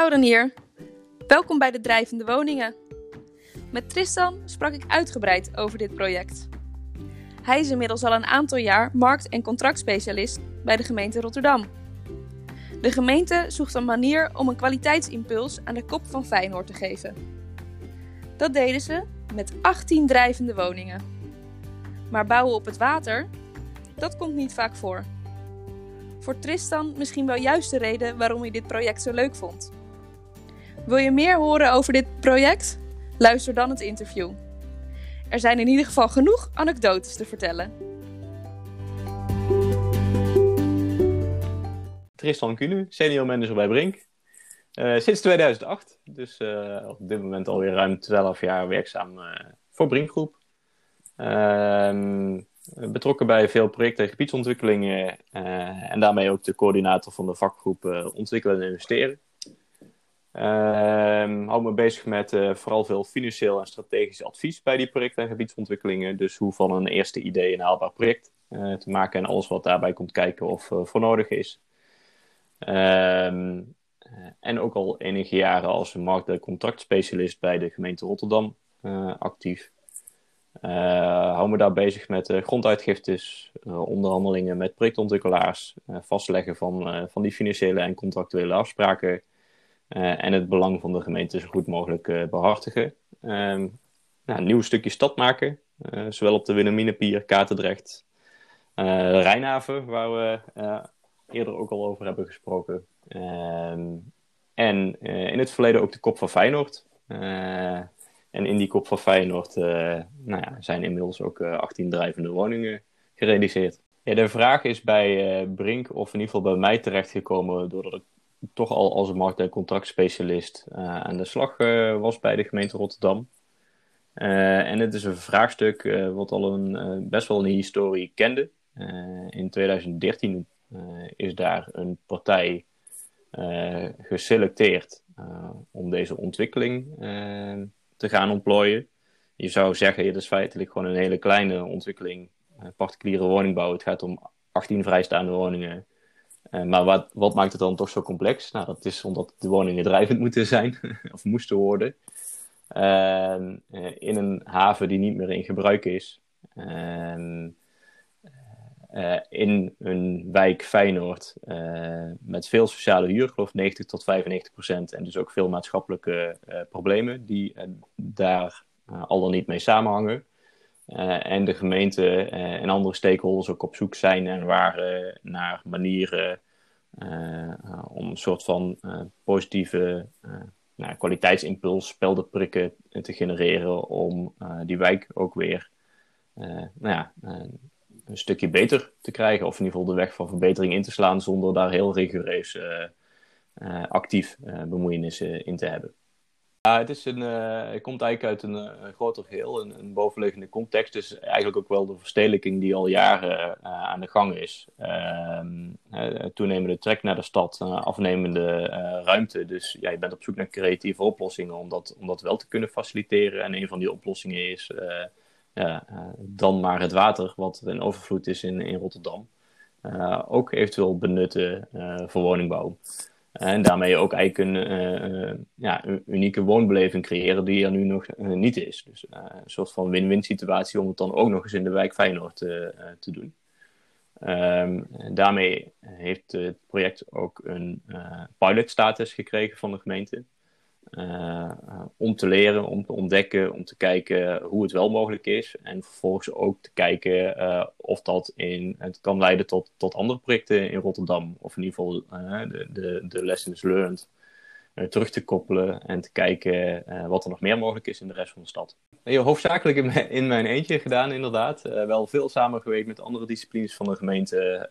Lauren hier. Welkom bij de Drijvende Woningen. Met Tristan sprak ik uitgebreid over dit project. Hij is inmiddels al een aantal jaar markt- en contractspecialist bij de gemeente Rotterdam. De gemeente zoekt een manier om een kwaliteitsimpuls aan de kop van Feyenoord te geven. Dat deden ze met 18 drijvende woningen. Maar bouwen op het water, dat komt niet vaak voor. Voor Tristan misschien wel juist de reden waarom hij dit project zo leuk vond. Wil je meer horen over dit project? Luister dan het interview. Er zijn in ieder geval genoeg anekdotes te vertellen. Tristan Kunu, senior manager bij Brink. Uh, sinds 2008, dus uh, op dit moment alweer ruim 12 jaar werkzaam uh, voor Brinkgroep. Ehm, betrokken bij veel projecten en gebiedsontwikkelingen en daarmee ook de coördinator van de vakgroep Ontwikkelen en Investeren. Uh, hou me bezig met uh, vooral veel financieel en strategisch advies bij die projecten en gebiedsontwikkelingen. Dus hoe van een eerste idee een haalbaar project uh, te maken en alles wat daarbij komt kijken of uh, voor nodig is. Um, en ook al enige jaren als markt- en contractspecialist bij de gemeente Rotterdam actief. hou me daar bezig met gronduitgiftes, onderhandelingen met projectontwikkelaars, vastleggen van, van die financiële en contractuele afspraken. Uh, en het belang van de gemeente zo goed mogelijk uh, behartigen. Uh, nou, een nieuw stukje stad maken, uh, zowel op de Wilhelminapier, Katendrecht, Rijnhaven, waar we eerder ook al over hebben gesproken. Ehm, en in het verleden ook de Kop van Feyenoord. en in die Kop van Feyenoord nou ja, zijn inmiddels ook 18 drijvende woningen gerealiseerd. Ja, de vraag is bij Brink, of in ieder geval bij mij terechtgekomen, doordat ik toch al als markt- en contractspecialist uh, aan de slag uh, was bij de gemeente Rotterdam. Uh, en het is een vraagstuk wat al een, best wel een historie kende. in 2013 is daar een partij geselecteerd om deze ontwikkeling te gaan ontplooien. Je zou zeggen, het is feitelijk gewoon een hele kleine ontwikkeling, particuliere woningbouw. Het gaat om 18 vrijstaande woningen maar wat, wat maakt het dan toch zo complex? Nou, dat is omdat de woningen drijvend moeten zijn, of moesten worden. Uh, in een haven die niet meer in gebruik is. Uh, in een wijk Feyenoord met veel sociale huur, geloof 90 tot 95 procent. En dus ook veel maatschappelijke problemen die daar al dan niet mee samenhangen. Uh, en de gemeente uh, en andere stakeholders ook op zoek zijn en waren naar manieren uh, om een soort van positieve nou, kwaliteitsimpuls, speldenprikken te genereren om die wijk ook weer nou ja, een stukje beter te krijgen. Of in ieder geval de weg van verbetering in te slaan zonder daar heel rigoureus actief bemoeienissen in te hebben. Ja, het, is een, het komt eigenlijk uit een, uh, groter geheel, een, een, bovenliggende context. Dus eigenlijk ook wel de verstedelijking die al jaren uh, aan de gang is. Ehm, toenemende trek naar de stad, afnemende ruimte. Dus ja, je bent op zoek naar creatieve oplossingen om dat, om dat wel te kunnen faciliteren. En een van die oplossingen is ja, dan maar het water, wat in overvloed is in, in Rotterdam. ook eventueel benutten voor woningbouw. En daarmee ook eigenlijk een, uh, ja, een unieke woonbeleving creëren die er nu nog uh, niet is. Dus een soort van win-win situatie om het dan ook nog eens in de wijk Feyenoord te doen. Um, daarmee heeft het project ook een pilotstatus gekregen van de gemeente. Uh, om te leren, om te ontdekken, om te kijken hoe het wel mogelijk is. En vervolgens ook te kijken uh, of dat in, het kan leiden tot, tot andere projecten in Rotterdam. Of in ieder geval de, de, de lessons learned terug te koppelen en te kijken wat er nog meer mogelijk is in de rest van de stad. Heel hoofdzakelijk in mijn, eentje gedaan, inderdaad. wel veel samengewerkt met andere disciplines van de gemeente,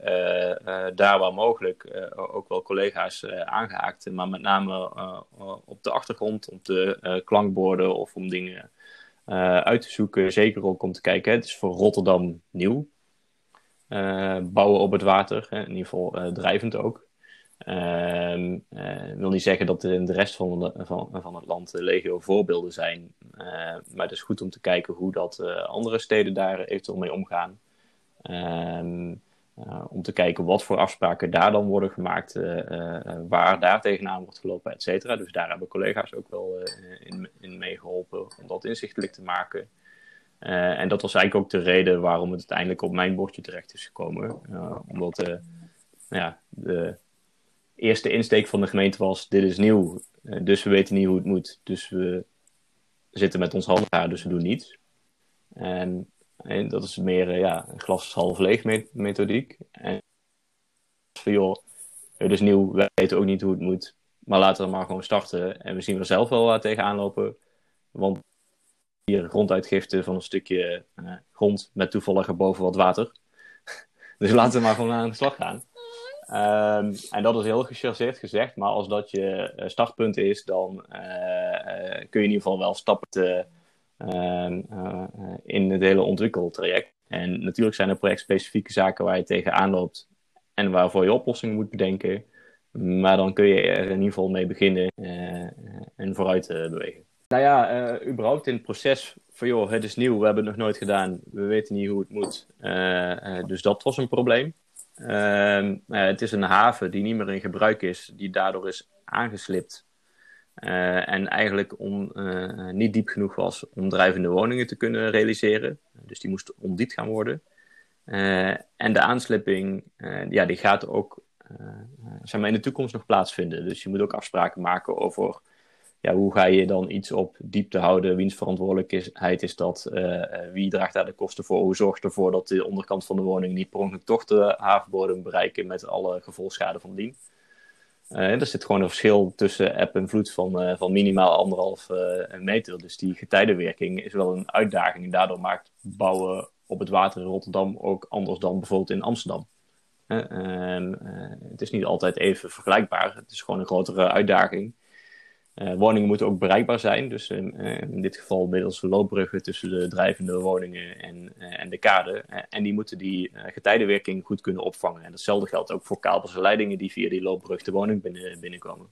daar waar mogelijk. ook wel collega's aangehaakt, maar met name op de achtergrond, om te klankborden of om dingen uit te zoeken. Zeker ook om te kijken, het is voor Rotterdam nieuw. bouwen op het water, in ieder geval drijvend ook. Uh, wil niet zeggen dat er in de rest van, de, van, van het land legio voorbeelden zijn. Uh, maar het is goed om te kijken hoe dat andere steden daar eventueel mee omgaan. Ehm, om te kijken wat voor afspraken daar dan worden gemaakt, waar daar tegenaan wordt gelopen, et cetera. Dus daar hebben collega's ook wel in, in meegeholpen om dat inzichtelijk te maken. en dat was eigenlijk ook de reden waarom het uiteindelijk op mijn bordje terecht is gekomen. omdat nou ja, de eerste insteek van de gemeente was: dit is nieuw, dus we weten niet hoe het moet. Dus we zitten met ons handen dus we doen niets. En, en dat is meer uh, ja, een glas half leeg methodiek. En van joh, het is nieuw, wij weten ook niet hoe het moet. Maar laten we maar gewoon starten. En we zien er zelf wel wat tegenaan lopen. Want hier gronduitgifte van een stukje grond met toevallig erboven wat water. dus laten we maar gewoon aan de slag gaan. Um, en dat is heel gechargeerd gezegd, maar als dat je uh, startpunt is, dan uh, uh, kun je in ieder geval wel stappen te, ehm, in het hele ontwikkeltraject. En natuurlijk zijn er projectspecifieke zaken waar je tegenaan loopt en waarvoor je oplossingen moet bedenken. Maar dan kun je er in ieder geval mee beginnen en vooruit bewegen. Nou ja, überhaupt in het proces van joh, het is nieuw, we hebben het nog nooit gedaan, we weten niet hoe het moet. dus dat was een probleem. Uh, het is een haven die niet meer in gebruik is, die daardoor is aangeslipt. Uh, en eigenlijk on, uh, niet diep genoeg was om drijvende woningen te kunnen realiseren. Dus die moest ondiep gaan worden. Uh, en de aanslipping, ja, die gaat ook zeg maar in de toekomst nog plaatsvinden. Dus je moet ook afspraken maken over ja, hoe ga je dan iets op diepte houden? Wiens verantwoordelijkheid is dat? Uh, wie draagt daar de kosten voor? Hoe zorgt ervoor dat de onderkant van de woning niet per ongeluk toch de bereiken met alle gevolgschade van dien? Uh, er zit gewoon een verschil tussen eb en vloed van, van minimaal anderhalf meter. Dus die getijdenwerking is wel een uitdaging. En daardoor maakt bouwen op het water in Rotterdam ook anders dan bijvoorbeeld in Amsterdam. het is niet altijd even vergelijkbaar. Het is gewoon een grotere uitdaging. Uh, woningen moeten ook bereikbaar zijn. Dus in, uh, in dit geval middels loopbruggen tussen de drijvende woningen en, uh, en de kade. en die moeten die getijdenwerking goed kunnen opvangen. En datzelfde geldt ook voor kabels en leidingen die via die loopbrug de woning binnen, binnenkomen.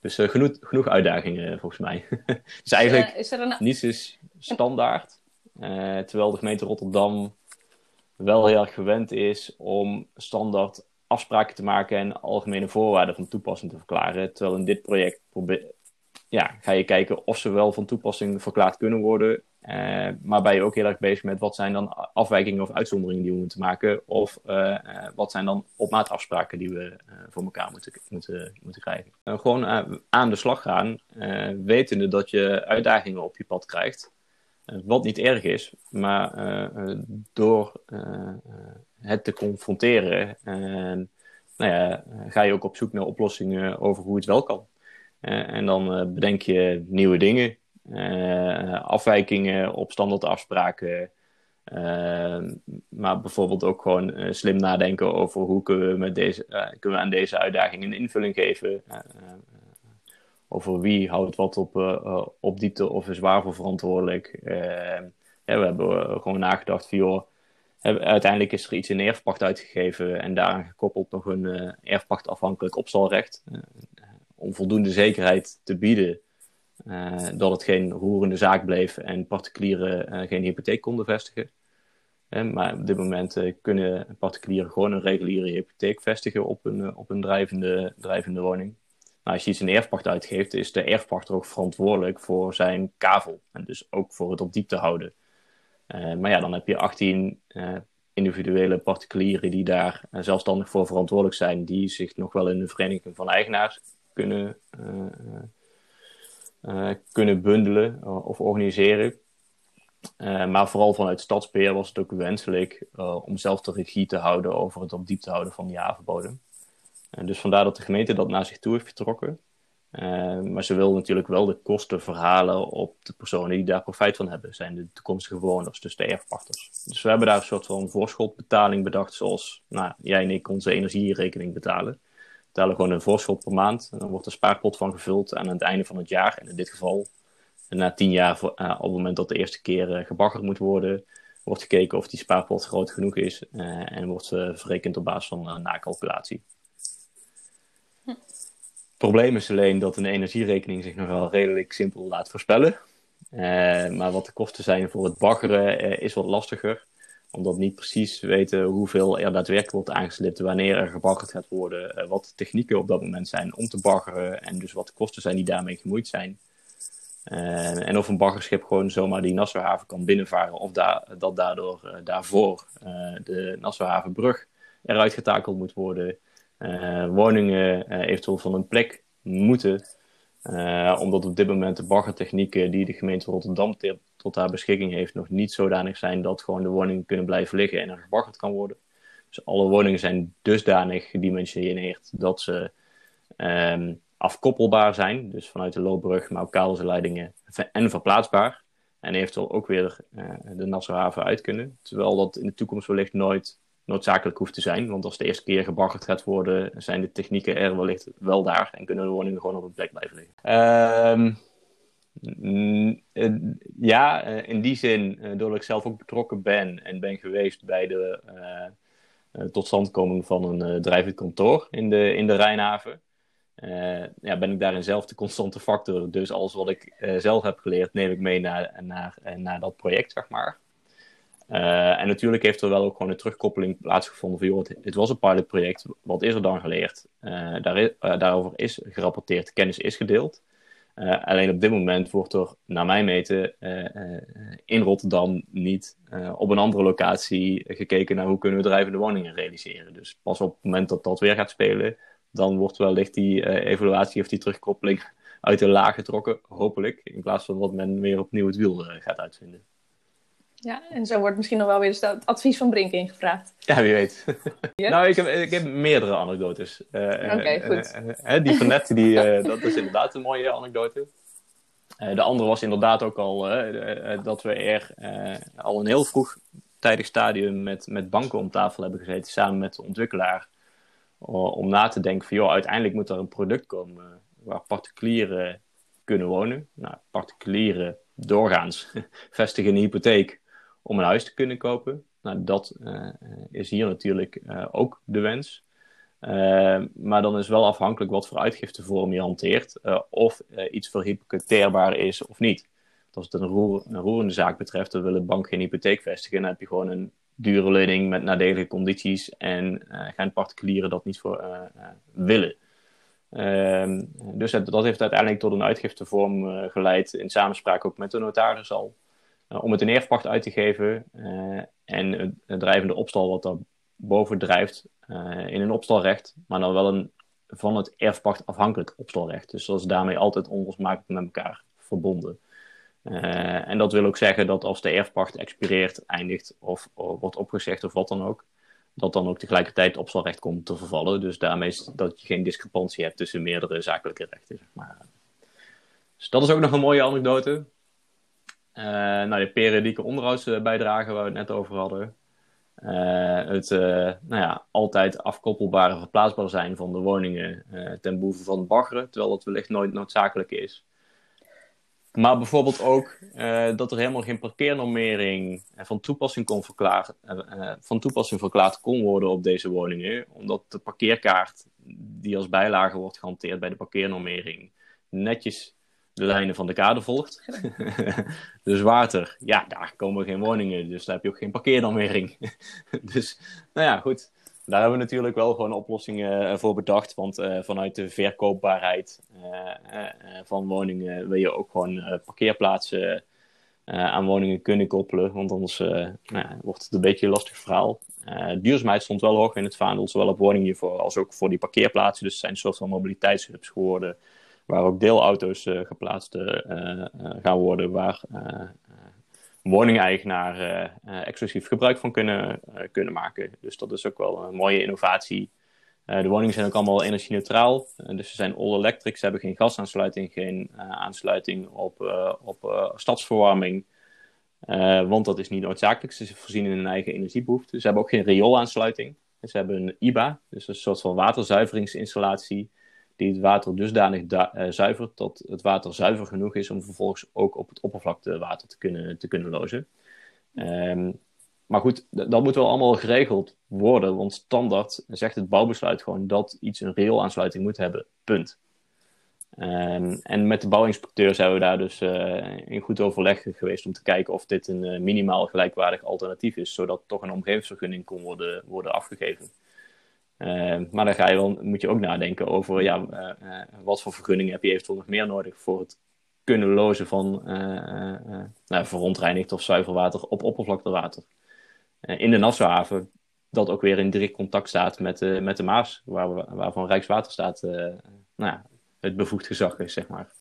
Dus genoeg, genoeg uitdagingen volgens mij. dus eigenlijk is er een... niets is standaard. terwijl de gemeente Rotterdam wel heel erg gewend is om standaard afspraken te maken en algemene voorwaarden van toepassing te verklaren. Terwijl in dit project ja, ga je kijken of ze wel van toepassing verklaard kunnen worden. Uh, maar ben je ook heel erg bezig met wat zijn dan afwijkingen of uitzonderingen die we moeten maken. Of uh, wat zijn dan op maat afspraken die we voor elkaar moeten, moeten, moeten krijgen. gewoon aan de slag gaan, wetende dat je uitdagingen op je pad krijgt. wat niet erg is, maar door het te confronteren, nou ja, ga je ook op zoek naar oplossingen over hoe het wel kan. Eh, en dan uh, bedenk je nieuwe dingen, uh, afwijkingen op standaardafspraken. maar bijvoorbeeld ook gewoon slim nadenken over hoe kunnen we, deze, kunnen aan deze uitdaging een invulling geven. over wie houdt wat op, op diepte of is waarvoor verantwoordelijk. We hebben gewoon nagedacht van joh, uiteindelijk is er iets in erfpacht uitgegeven en daaraan gekoppeld nog een erfpachtafhankelijk opstalrecht. Uh, om voldoende zekerheid te bieden uh, dat het geen roerende zaak bleef en particulieren geen hypotheek konden vestigen. maar op dit moment kunnen particulieren gewoon een reguliere hypotheek vestigen op een, op een drijvende, drijvende woning. Nou, als je iets in erfpacht uitgeeft, is de erfpachter ook verantwoordelijk voor zijn kavel. En dus ook voor het op diepte houden. Uh, maar ja, dan heb je 18 uh, individuele particulieren die daar uh, zelfstandig voor verantwoordelijk zijn, die zich nog wel in de vereniging van eigenaars kunnen, kunnen bundelen of organiseren. maar vooral vanuit stadsbeheer was het ook wenselijk om zelf de regie te houden over het op diepte houden van die havenbodem. dus vandaar dat de gemeente dat naar zich toe heeft getrokken. Uh, maar ze wil natuurlijk wel de kosten verhalen op de personen die daar profijt van hebben. Zijn de toekomstige bewoners, dus de erfpachters. Dus we hebben daar een soort van voorschotbetaling bedacht, zoals nou, jij en ik onze energierekening betalen. We betalen gewoon een voorschot per maand. En dan wordt de spaarpot van gevuld. En aan het einde van het jaar, en in dit geval na tien jaar, uh, op het moment dat de eerste keer uh, gebaggerd moet worden, wordt gekeken of die spaarpot groot genoeg is. en wordt verrekend op basis van een nakalculatie probleem is alleen dat een energierekening zich nog wel redelijk simpel laat voorspellen. Uh, maar wat de kosten zijn voor het baggeren uh, is wat lastiger. omdat niet precies weten hoeveel er daadwerkelijk wordt aangeslipt, wanneer er gebaggerd gaat worden, wat de technieken op dat moment zijn om te baggeren en dus wat de kosten zijn die daarmee gemoeid zijn. En of een baggerschip gewoon zomaar die Nassauhaven kan binnenvaren, of da dat daardoor daarvoor de Nassauhavenbrug eruit getakeld moet worden. Woningen eventueel van een plek moeten, omdat op dit moment de baggertechnieken die de gemeente Rotterdam tot haar beschikking heeft, nog niet zodanig zijn dat gewoon de woningen kunnen blijven liggen en er gebaggerd kan worden. Dus alle woningen zijn dusdanig gedimensioneerd dat ze um, afkoppelbaar zijn. Dus vanuit de loopbrug, maar ook kabelleidingen en verplaatsbaar. En eventueel ook weer de Nassauhaven uit kunnen. Terwijl dat in de toekomst wellicht nooit noodzakelijk hoeft te zijn. Want als de eerste keer gebaggerd gaat worden, zijn de technieken er wellicht wel daar. En kunnen de woningen gewoon op een plek blijven liggen. Ehm, eh, ja, eh, in die zin, doordat ik zelf ook betrokken ben en ben geweest bij de totstandkoming van een drijvend kantoor in de, in de Rijnhaven. Uh, ja, ben ik daarin zelf de constante factor. Dus alles wat ik uh, zelf heb geleerd, neem ik mee naar, naar, uh, naar dat project, zeg maar. En natuurlijk heeft er wel ook gewoon een terugkoppeling plaatsgevonden van, joh, het, was een pilotproject, wat is er dan geleerd? Daar is, daarover is gerapporteerd, kennis is gedeeld. alleen op dit moment wordt er, naar mijn meten, in Rotterdam niet op een andere locatie gekeken naar hoe kunnen we drijvende woningen realiseren. Dus pas op het moment dat dat weer gaat spelen, dan wordt wellicht die evaluatie of die terugkoppeling uit de laag getrokken, hopelijk. In plaats van dat men weer opnieuw het wiel gaat uitvinden. Ja, en zo wordt misschien nog wel weer het advies van Brink ingevraagd. Ja, wie weet. nou, ik heb, ik heb meerdere anekdotes. Uh, Oké, goed. die van net, die, dat is inderdaad een mooie anekdote. de andere was inderdaad ook al dat we er al een heel vroeg tijdig stadium met, met banken om tafel hebben gezeten, samen met de ontwikkelaar om na te denken van, joh, uiteindelijk moet er een product komen waar particulieren kunnen wonen. Nou, particulieren doorgaans vestigen een hypotheek om een huis te kunnen kopen. Nou, dat uh, is hier natuurlijk uh, ook de wens. Uh, maar dan is wel afhankelijk wat voor uitgiftevorm je hanteert, of iets verhypothekeerbaar is of niet. Als het een, een roerende zaak betreft, dan wil een bank geen hypotheek vestigen. Dan heb je gewoon een dure lening met nadelige condities en gaan particulieren dat niet voor willen. Ehm, dus het, dat heeft uiteindelijk tot een uitgiftevorm geleid in samenspraak ook met de notaris al. Om het in erfpacht uit te geven en het, het, drijvende opstal wat daar boven drijft in een opstalrecht, maar dan wel een van het erfpacht afhankelijk opstalrecht. Dus dat is daarmee altijd onlosmakelijk met elkaar verbonden. En dat wil ook zeggen dat als de erfpacht expireert, eindigt of, wordt opgezegd of wat dan ook, dat dan ook tegelijkertijd opstalrecht komt te vervallen. Dus daarmee is dat je geen discrepantie hebt tussen meerdere zakelijke rechten. Zeg maar. Dus dat is ook nog een mooie anekdote. Uh, nou, de periodieke onderhoudsbijdrage waar we het net over hadden. Uh, het nou ja, altijd afkoppelbare verplaatsbaar zijn van de woningen ten behoeve van baggeren, terwijl dat wellicht nooit noodzakelijk is. Maar bijvoorbeeld ook dat er helemaal geen parkeernormering van toepassing, kon verklaren, uh, van toepassing verklaard kon worden op deze woningen. Omdat de parkeerkaart die als bijlage wordt gehanteerd bij de parkeernormering netjes de lijnen van de kade volgt. dus water, ja, daar komen geen woningen, dus daar heb je ook geen parkeernormering. dus, nou ja, goed. Daar hebben we natuurlijk wel gewoon oplossingen eh, voor bedacht. Want uh, vanuit de verkoopbaarheid uh, van woningen wil je ook gewoon parkeerplaatsen aan woningen kunnen koppelen. Want anders nou, wordt het een beetje een lastig verhaal. duurzaamheid stond wel hoog in het vaandel, zowel op woningniveau als ook voor die parkeerplaatsen. Dus het zijn een soort van mobiliteitshubs geworden. Waar ook deelauto's geplaatst gaan worden. Waar woningeigenaren exclusief gebruik van kunnen, kunnen maken. Dus dat is ook wel een mooie innovatie. De woningen zijn ook allemaal energie-neutraal. dus ze zijn all-electric. Ze hebben geen gasaansluiting, geen aansluiting op, op stadsverwarming. want dat is niet noodzakelijk. Ze voorzien in hun eigen energiebehoefte. Ze hebben ook geen rioolaansluiting. Ze hebben een IBA, dus een soort van waterzuiveringsinstallatie die het water dusdanig uh, zuivert dat het water zuiver genoeg is om vervolgens ook op het oppervlaktewater te kunnen, te kunnen lozen. Um, maar goed, dat moet wel allemaal geregeld worden, want standaard zegt het bouwbesluit gewoon dat iets een rioolaansluiting moet hebben, punt. Ehm, en met de bouwinspecteur zijn we daar dus in goed overleg geweest om te kijken of dit een minimaal gelijkwaardig alternatief is, zodat toch een omgevingsvergunning kon worden, worden afgegeven. Ehm, maar dan ga je moet je ook nadenken over ja, wat voor vergunningen heb je eventueel nog meer nodig voor het kunnen lozen van nou, verontreinigd of zuiverwater op oppervlaktewater. in de Nassauhaven dat ook weer in direct contact staat met, met de Maas, waar waarvan Rijkswaterstaat nou het bevoegd gezag is, zeg maar.